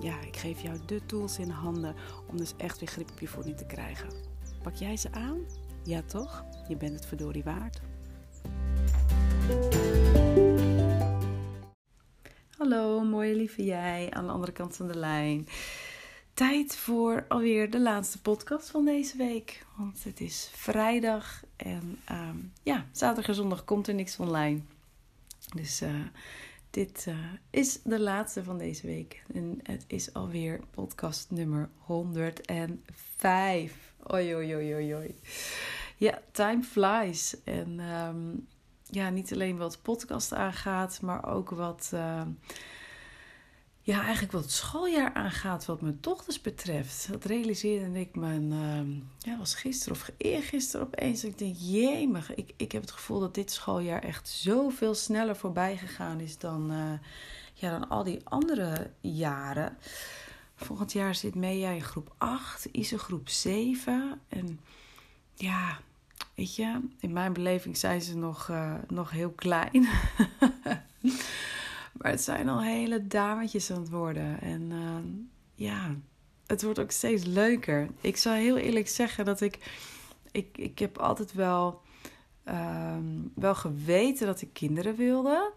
ja, ik geef jou de tools in handen om dus echt weer grip op je voeding te krijgen. Pak jij ze aan? Ja toch? Je bent het verdorie waard. Hallo, mooie lieve jij aan de andere kant van de lijn. Tijd voor alweer de laatste podcast van deze week. Want het is vrijdag en um, ja, zaterdag en zondag komt er niks online. Dus uh, dit uh, is de laatste van deze week. En het is alweer podcast nummer 105. Oi, oi, oi, oi, oi. Ja, time flies. En um, ja, niet alleen wat podcast aangaat, maar ook wat... Uh, ja, eigenlijk wat het schooljaar aangaat, wat mijn dochters betreft. Dat realiseerde ik me, uh, ja, was gisteren of eergisteren opeens. Ik denk, jemig, ik, ik heb het gevoel dat dit schooljaar echt zoveel sneller voorbij gegaan is dan, uh, ja, dan al die andere jaren. Volgend jaar zit Mea in groep 8, Ise groep 7. En ja, weet je, in mijn beleving zijn ze nog, uh, nog heel klein. Maar het zijn al hele dametjes aan het worden. En uh, ja, het wordt ook steeds leuker. Ik zal heel eerlijk zeggen dat ik. Ik, ik heb altijd wel, um, wel geweten dat ik kinderen wilde.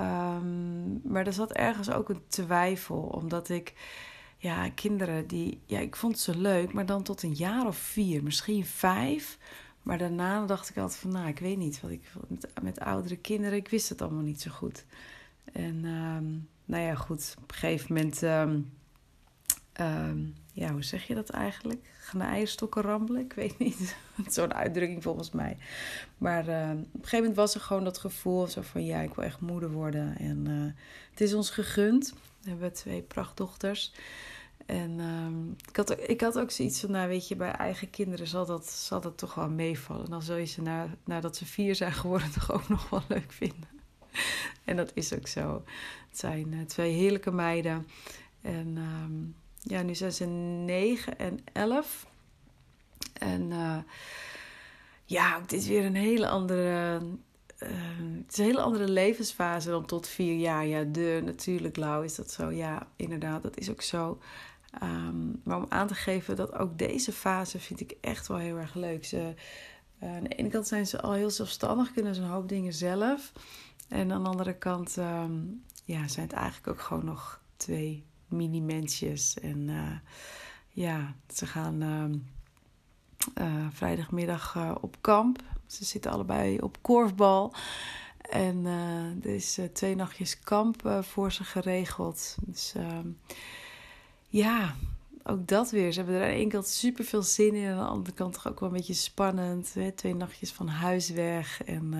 Um, maar er zat ergens ook een twijfel. Omdat ik. Ja, kinderen die. Ja, ik vond ze leuk, maar dan tot een jaar of vier, misschien vijf. Maar daarna dacht ik altijd van, nou, ik weet niet wat ik met, met oudere kinderen, ik wist het allemaal niet zo goed. En um, nou ja, goed, op een gegeven moment, um, um, ja, hoe zeg je dat eigenlijk? Gaan de eierstokken rammelen? Ik weet niet. Zo'n uitdrukking volgens mij. Maar op een gegeven moment was er gewoon dat gevoel zo van, ja, ik wil echt moeder worden. En uh, het is ons gegund. We hebben twee prachtdochters. En ik, had, ik had ook zoiets van, nou weet je, bij eigen kinderen zal dat, zal dat toch wel meevallen. Dan zul je ze na, nadat ze vier zijn geworden toch ook nog wel leuk vinden. en dat is ook zo. Het zijn uh, twee heerlijke meiden. En um, ja, nu zijn ze 9 en 11. En uh, ja, dit is weer een hele andere. Uh, het is een hele andere levensfase dan tot vier jaar. Ja, de natuurlijk, Lau, is dat zo? Ja, inderdaad, dat is ook zo. Um, maar om aan te geven dat ook deze fase vind ik echt wel heel erg leuk. Ze, aan de ene kant zijn ze al heel zelfstandig, kunnen ze een hoop dingen zelf. En aan de andere kant um, ja, zijn het eigenlijk ook gewoon nog twee mini-mensjes. En uh, ja, ze gaan uh, uh, vrijdagmiddag op kamp. Ze zitten allebei op korfbal. En er is twee nachtjes kamp voor ze geregeld. Dus ehm, ja, ook dat weer. Ze hebben er aan de ene kant super veel zin in. Aan de andere kant toch ook wel een beetje spannend. Hè? Twee nachtjes van huis weg. En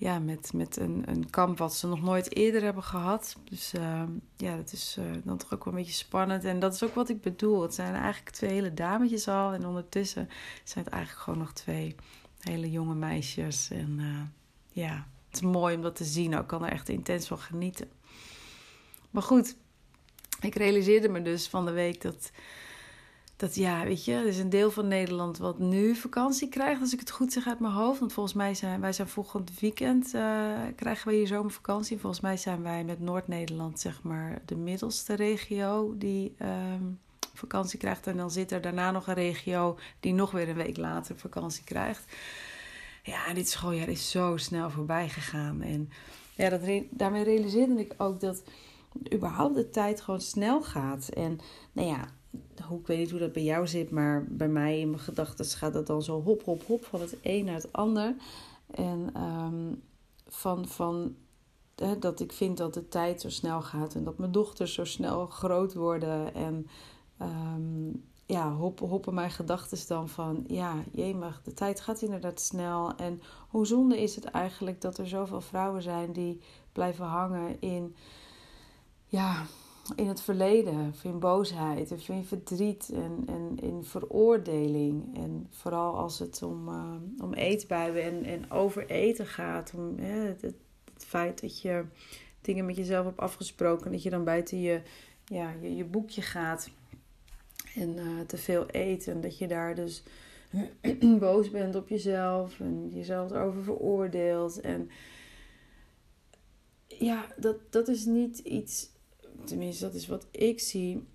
ja, met, met een, een kamp wat ze nog nooit eerder hebben gehad. Dus uh, ja, dat is uh, dan toch ook wel een beetje spannend. En dat is ook wat ik bedoel. Het zijn eigenlijk twee hele dametjes al. En ondertussen zijn het eigenlijk gewoon nog twee hele jonge meisjes. En uh, ja, het is mooi om dat te zien. Ik kan er echt intens van genieten. Maar goed, ik realiseerde me dus van de week dat dat ja, weet je, er is een deel van Nederland wat nu vakantie krijgt, als ik het goed zeg uit mijn hoofd. Want volgens mij zijn wij zijn volgend weekend uh, krijgen we hier zomervakantie. Volgens mij zijn wij met Noord-Nederland, zeg maar, de middelste regio die um, vakantie krijgt. En dan zit er daarna nog een regio die nog weer een week later vakantie krijgt. Ja, dit schooljaar is zo snel voorbij gegaan. En ja, dat daarmee realiseerde ik ook dat überhaupt de tijd gewoon snel gaat. En nou ja, hoe, ik weet niet hoe dat bij jou zit, maar bij mij in mijn gedachten gaat het dan zo hop, hop, hop van het een naar het ander. En um, van, van hè, dat ik vind dat de tijd zo snel gaat en dat mijn dochters zo snel groot worden. En um, ja, hop, hoppen mijn gedachten dan van, ja, jemig, de tijd gaat inderdaad snel. En hoe zonde is het eigenlijk dat er zoveel vrouwen zijn die blijven hangen in, ja, in het verleden, of in boosheid, of in verdriet en, en in veroordeling. En vooral als het om, uh, om eetbuien en, en overeten gaat. Om het, het, feit dat je dingen met jezelf hebt afgesproken, dat je dan buiten je, ja, je, je boekje gaat en uh, te veel eet. En dat je daar dus boos bent op jezelf en jezelf erover veroordeelt. En ja, dat, dat is niet iets tenminste dat is wat ik zie,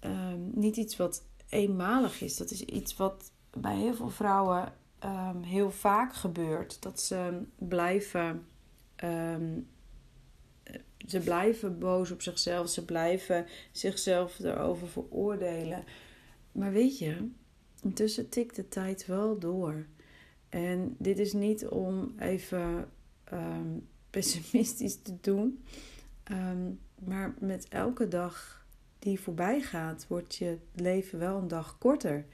ehm, niet iets wat eenmalig is. Dat is iets wat bij heel veel vrouwen ehm, heel vaak gebeurt. Dat ze blijven, ehm, ze blijven boos op zichzelf, ze blijven zichzelf erover veroordelen. Maar weet je, intussen tikt de tijd wel door. En dit is niet om even pessimistisch te doen. Maar met elke dag die voorbij gaat, wordt je leven wel een dag korter.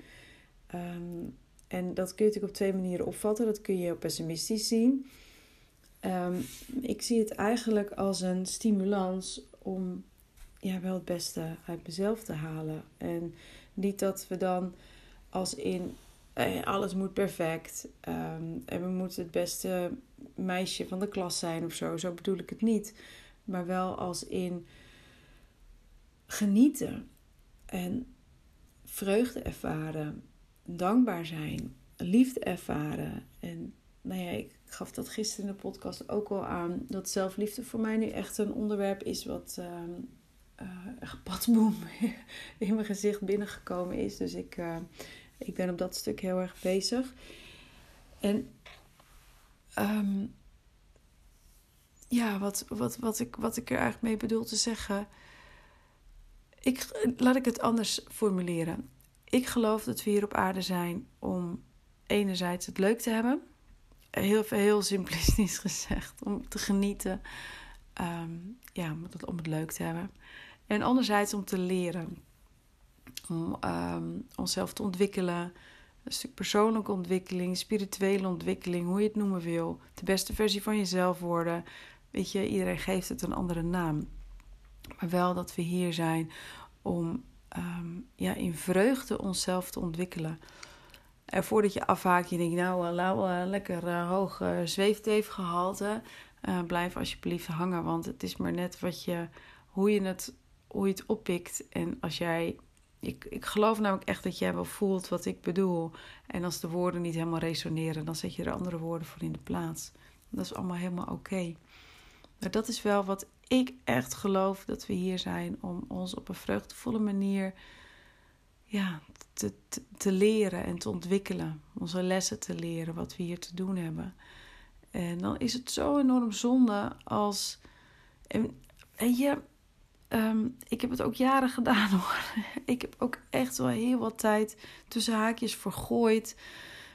Ehm, en dat kun je natuurlijk op twee manieren opvatten. Dat kun je heel pessimistisch zien. Um, ik zie het eigenlijk als een stimulans om ja, wel het beste uit mezelf te halen. En niet dat we dan als in eh, alles moet perfect um, en we moeten het beste meisje van de klas zijn of zo. Zo bedoel ik het niet maar wel als in genieten en vreugde ervaren, dankbaar zijn, liefde ervaren. En nou ja, ik gaf dat gisteren in de podcast ook al aan, dat zelfliefde voor mij nu echt een onderwerp is wat uh, uh, in mijn gezicht binnengekomen is. Dus ik, uh, ik ben op dat stuk heel erg bezig. En um, ja, wat, wat, wat, ik, wat ik er eigenlijk mee bedoel te zeggen. Ik, laat ik het anders formuleren. Ik geloof dat we hier op aarde zijn om enerzijds het leuk te hebben. Heel, heel simplistisch gezegd. Om te genieten. Um, ja, om het leuk te hebben. En anderzijds om te leren. Om um, onszelf te ontwikkelen. Een stuk persoonlijke ontwikkeling, spirituele ontwikkeling, hoe je het noemen wil. De beste versie van jezelf worden. Weet je, iedereen geeft het een andere naam. Maar wel dat we hier zijn om ehm, ja, in vreugde onszelf te ontwikkelen. En voordat je afhaakt, je denkt, nou, uh, nou uh, lekker uh, hoog uh, zweefteefgehalte. blijf alsjeblieft hangen, want het is maar net wat je, hoe, je het, hoe je het oppikt. En als jij, ik, ik geloof namelijk echt dat jij wel voelt wat ik bedoel. En als de woorden niet helemaal resoneren, dan zet je er andere woorden voor in de plaats. Dat is allemaal helemaal oké. Maar dat is wel wat ik echt geloof dat we hier zijn om ons op een vreugdevolle manier ja, te, te, leren en te ontwikkelen. Onze lessen te leren, wat we hier te doen hebben. En dan is het zo enorm zonde als. En, en je, ehm, ik heb het ook jaren gedaan hoor. Ik heb ook echt wel heel wat tijd tussen haakjes vergooid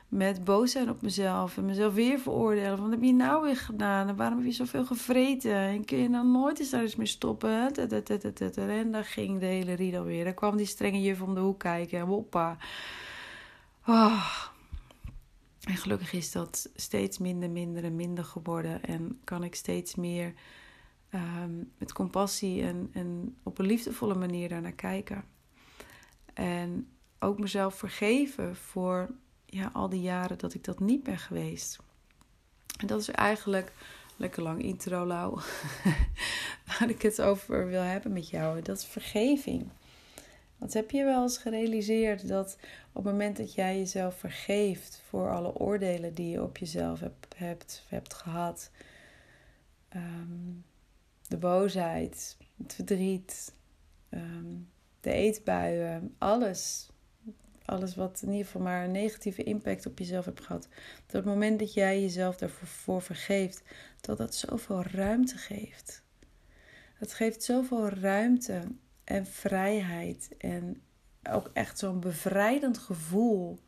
met boos zijn op mezelf en mezelf weer veroordelen. Wat heb je nou weer gedaan? En waarom heb je zoveel gevreten? En kun je nou nooit eens daar eens mee stoppen? En daar ging de hele riedel weer. Daar kwam die strenge juf om de hoek kijken. En hoppa. Oh. En gelukkig is dat steeds minder, minder en minder geworden. En kan ik steeds meer um, met compassie en, en op een liefdevolle manier daarnaar kijken. En ook mezelf vergeven voor ja, al die jaren dat ik dat niet ben geweest. En dat is eigenlijk lekker lang intro, Lau. waar ik het over wil hebben met jou. Dat is vergeving. Want heb je wel eens gerealiseerd dat op het moment dat jij jezelf vergeeft voor alle oordelen die je op jezelf hebt, hebt, hebt gehad, ehm, de boosheid, het verdriet, um, de eetbuien, alles alles wat in ieder geval maar een negatieve impact op jezelf hebt gehad. Op het moment dat jij jezelf daarvoor vergeeft, dat dat zoveel ruimte geeft. Het geeft zoveel ruimte en vrijheid en ook echt zo'n bevrijdend gevoel.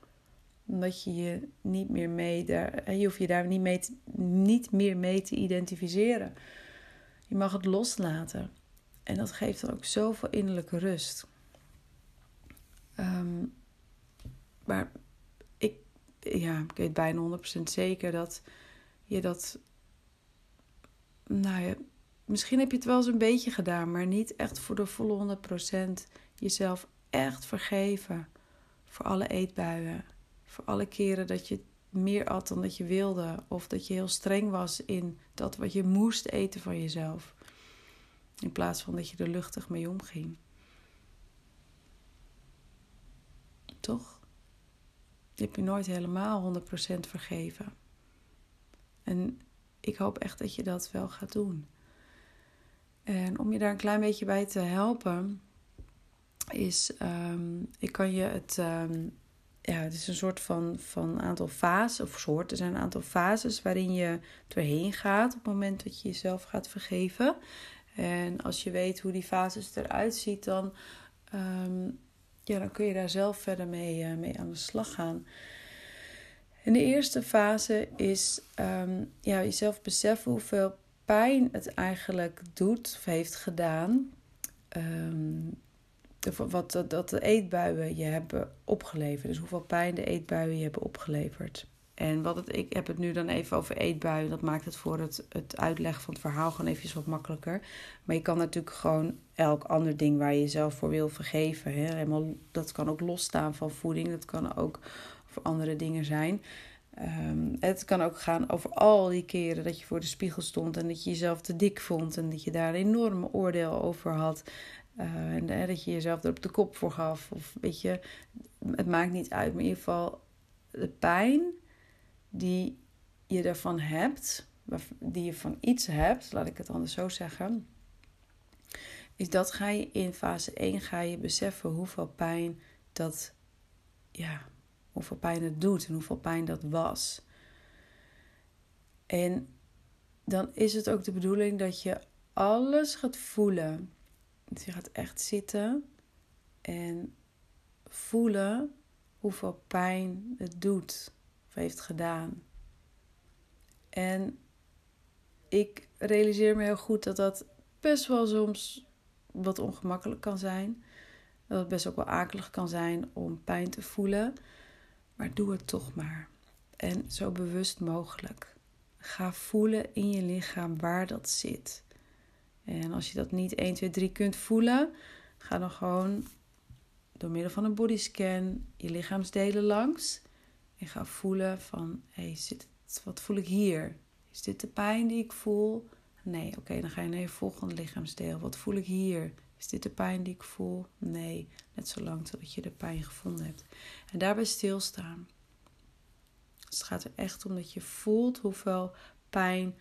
Omdat je je niet meer mee, daar, je hoeft je daar niet, mee niet meer mee te identificeren. Je mag het loslaten. En dat geeft dan ook zoveel innerlijke rust. Um, maar ik, ja, ik weet bijna 100% zeker dat je dat, nou ja, misschien heb je het wel eens een beetje gedaan, maar niet echt voor de volle 100% jezelf echt vergeven voor alle eetbuien, voor alle keren dat je meer at dan dat je wilde, of dat je heel streng was in dat wat je moest eten van jezelf, in plaats van dat je er luchtig mee omging. Toch? Je hebt je nooit helemaal 100% vergeven. En ik hoop echt dat je dat wel gaat doen. En om je daar een klein beetje bij te helpen, is, um, ik kan je het, um, ja, het is een soort van, van aantal fases, of soort, er zijn een aantal fases waarin je doorheen gaat op het moment dat je jezelf gaat vergeven. En als je weet hoe die fases eruit ziet, dan, um, ja, dan kun je daar zelf verder mee, uh, mee aan de slag gaan. En de eerste fase is um, ja, jezelf beseffen hoeveel pijn het eigenlijk doet of heeft gedaan. Um, wat dat de eetbuien je hebben opgeleverd. Dus hoeveel pijn de eetbuien je hebben opgeleverd. En wat het, ik heb het nu dan even over eetbuien. Dat maakt het voor het, het uitleggen van het verhaal gewoon even wat makkelijker. Maar je kan natuurlijk gewoon elk ander ding waar je jezelf voor wil vergeven. Hè? Helemaal, dat kan ook losstaan van voeding. Dat kan ook voor andere dingen zijn. Um, het kan ook gaan over al die keren dat je voor de spiegel stond en dat je jezelf te dik vond en dat je daar een enorme oordeel over had. Uh, en uh, dat je jezelf er op de kop voor gaf. Of weet je, het maakt niet uit. Maar in ieder geval, de pijn die je ervan hebt, die je van iets hebt, laat ik het anders zo zeggen, is dat ga je in fase 1 ga je beseffen hoeveel pijn dat, ja, hoeveel pijn het doet en hoeveel pijn dat was. En dan is het ook de bedoeling dat je alles gaat voelen. Dus je gaat echt zitten en voelen hoeveel pijn het doet of heeft gedaan. En ik realiseer me heel goed dat dat best wel soms wat ongemakkelijk kan zijn. Dat het best ook wel akelig kan zijn om pijn te voelen. Maar doe het toch maar. En zo bewust mogelijk. Ga voelen in je lichaam waar dat zit. En als je dat niet 1, 2, 3 kunt voelen, ga dan gewoon door middel van een bodyscan je lichaamsdelen langs. En ga voelen van, hey, zit wat voel ik hier? Is dit de pijn die ik voel? Nee, oké, dan ga je naar je volgende lichaamsdeel. Wat voel ik hier? Is dit de pijn die ik voel? Nee, net zolang totdat je de pijn gevonden hebt. En daarbij stilstaan. Dus het gaat er echt om dat je voelt hoeveel pijn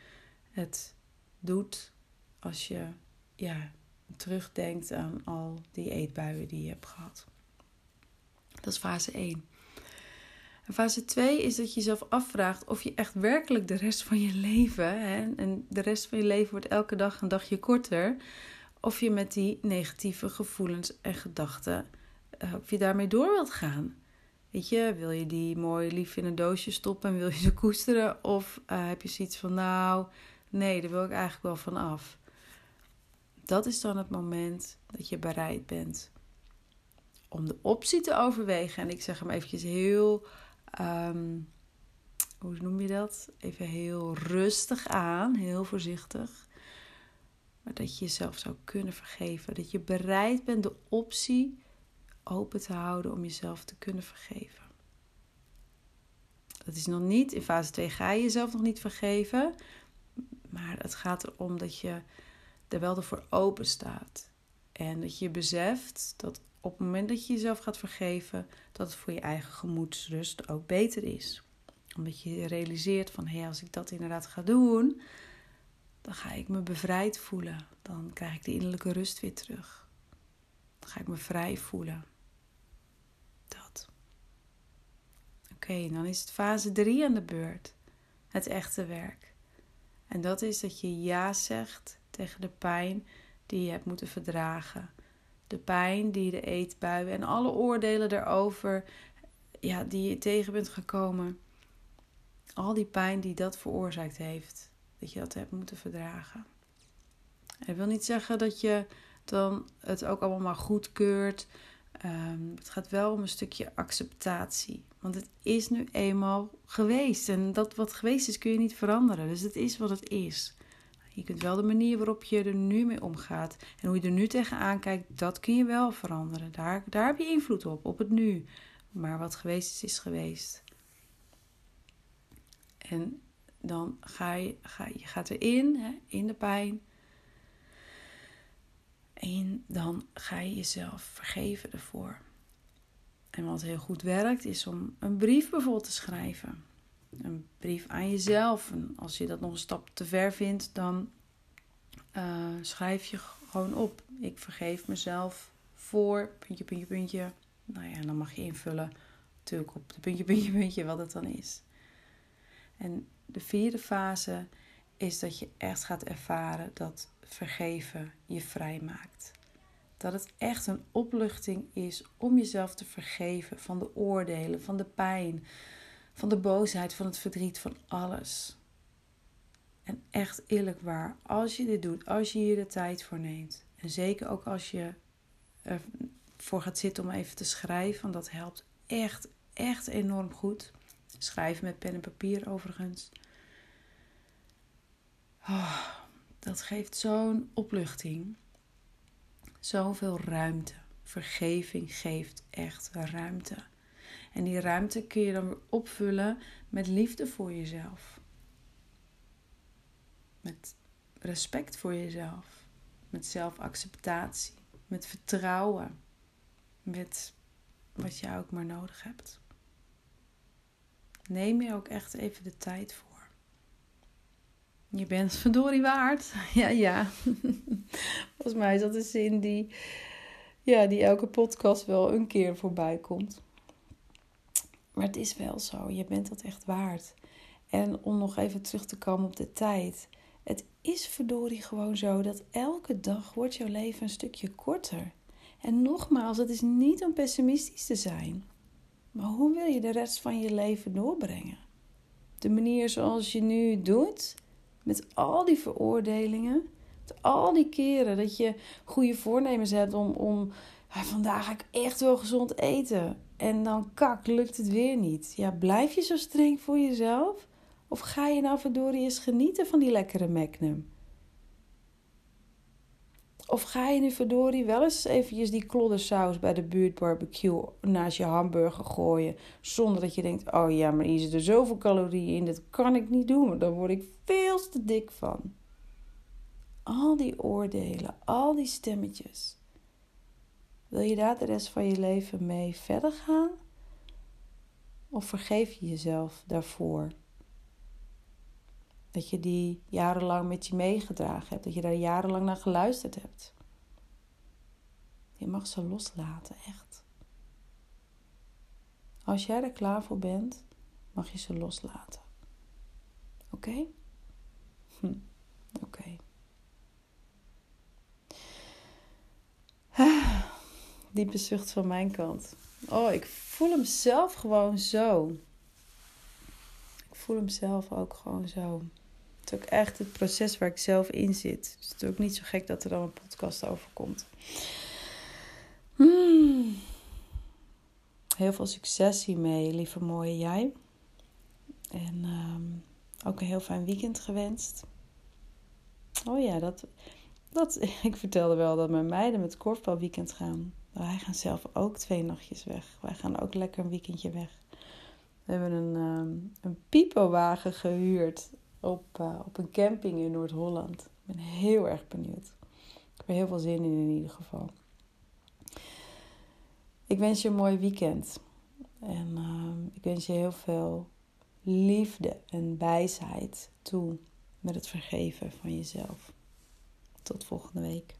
het doet als je ja, terugdenkt aan al die eetbuien die je hebt gehad. Dat is fase 1. Fase 2 is dat je jezelf afvraagt of je echt werkelijk de rest van je leven, hè, en de rest van je leven wordt elke dag een dagje korter, of je met die negatieve gevoelens en gedachten, uh, of je daarmee door wilt gaan. Weet je, wil je die mooi lief in een doosje stoppen en wil je ze koesteren? Of uh, heb je zoiets van, nou, nee, daar wil ik eigenlijk wel van af. Dat is dan het moment dat je bereid bent om de optie te overwegen. En ik zeg hem eventjes heel, um, hoe noem je dat? Even heel rustig aan, heel voorzichtig. Maar dat je jezelf zou kunnen vergeven. Dat je bereid bent de optie open te houden om jezelf te kunnen vergeven. Dat is nog niet, in fase 2 ga je jezelf nog niet vergeven. Maar het gaat erom dat je er wel ervoor open staat. En dat je beseft dat op het moment dat je jezelf gaat vergeven, dat het voor je eigen gemoedsrust ook beter is. Omdat je realiseert van hé, hey, als ik dat inderdaad ga doen, dan ga ik me bevrijd voelen. Dan krijg ik de innerlijke rust weer terug. Dan ga ik me vrij voelen. Dat. Oké, dan is het fase 3 aan de beurt. Het echte werk. En dat is dat je ja zegt tegen de pijn die je hebt moeten verdragen. De pijn die de eetbuien en alle oordelen daarover ja, die je tegen bent gekomen. Al die pijn die dat veroorzaakt heeft dat je dat hebt moeten verdragen. Dat wil niet zeggen dat je dan het ook allemaal maar goedkeurt. Um, het gaat wel om een stukje acceptatie. Want het is nu eenmaal geweest. En dat wat geweest is kun je niet veranderen. Dus het is wat het is. Je kunt wel de manier waarop je er nu mee omgaat en hoe je er nu tegenaan kijkt, dat kun je wel veranderen. Daar, daar heb je invloed op, op het nu. Maar wat geweest is, is geweest. En dan ga je, ga, je gaat erin, hè, in de pijn. En dan ga je jezelf vergeven ervoor. En wat heel goed werkt, is om een brief bijvoorbeeld te schrijven. Een brief aan jezelf. En als je dat nog een stap te ver vindt, dan uh, schrijf je gewoon op. Ik vergeef mezelf voor puntje, puntje, puntje. Nou ja, dan mag je invullen natuurlijk op de puntje, puntje, puntje wat het dan is. En de vierde fase is dat je echt gaat ervaren dat vergeven je vrij maakt. Dat het echt een opluchting is om jezelf te vergeven van de oordelen, van de pijn, van de boosheid, van het verdriet, van alles. En echt eerlijk waar, als je dit doet, als je hier de tijd voor neemt, en zeker ook als je ervoor gaat zitten om even te schrijven, want dat helpt echt, echt enorm goed. Schrijven met pen en papier overigens. Oh, dat geeft zo'n opluchting. Zoveel ruimte. Vergeving geeft echt ruimte. En die ruimte kun je dan weer opvullen met liefde voor jezelf. Met respect voor jezelf. Met zelfacceptatie. Met vertrouwen. Met wat je ook maar nodig hebt. Neem je ook echt even de tijd voor. Je bent verdorie waard. Ja, ja. Volgens mij is dat een zin die, ja, die elke podcast wel een keer voorbij komt. Maar het is wel zo. Je bent dat echt waard. En om nog even terug te komen op de tijd. Het is verdorie gewoon zo dat elke dag wordt jouw leven een stukje korter. En nogmaals, het is niet om pessimistisch te zijn. Maar hoe wil je de rest van je leven doorbrengen? De manier zoals je nu doet, met al die veroordelingen, met al die keren dat je goede voornemens hebt om, om vandaag ga ik echt wel gezond eten. En dan kak, lukt het weer niet. Ja, blijf je zo streng voor jezelf? Of ga je nou verdorie eens genieten van die lekkere Magnum? Of ga je nu verdorie wel eens eventjes die kloddersaus bij de buurtbarbecue naast je hamburger gooien. Zonder dat je denkt, oh ja, maar hier zitten zoveel calorieën in, dat kan ik niet doen. Daar word ik veel te dik van. Al die oordelen, al die stemmetjes. Wil je daar de rest van je leven mee verder gaan? Of vergeef je jezelf daarvoor? Dat je die jarenlang met je meegedragen hebt. Dat je daar jarenlang naar geluisterd hebt. Je mag ze loslaten, echt. Als jij er klaar voor bent, mag je ze loslaten. Oké? Hm. Oké. Diepe zucht van mijn kant. Oh, ik voel hem zelf gewoon zo. Ik voel hem zelf ook gewoon zo is ook echt het proces waar ik zelf in zit. Dus het is ook niet zo gek dat er dan een podcast over komt. Hmm. Heel veel succes hiermee, lieve mooie jij. En ehm, ook een heel fijn weekend gewenst. Oh ja, dat, dat, ik vertelde wel dat mijn meiden met weekend gaan. Wij gaan zelf ook twee nachtjes weg. Wij gaan ook lekker een weekendje weg. We hebben een, um, een pipowagen gehuurd op, uh, op een camping in Noord-Holland. Ik ben heel erg benieuwd. Ik heb er heel veel zin in in ieder geval. Ik wens je een mooi weekend. En uh, ik wens je heel veel liefde en wijsheid toe met het vergeven van jezelf. Tot volgende week.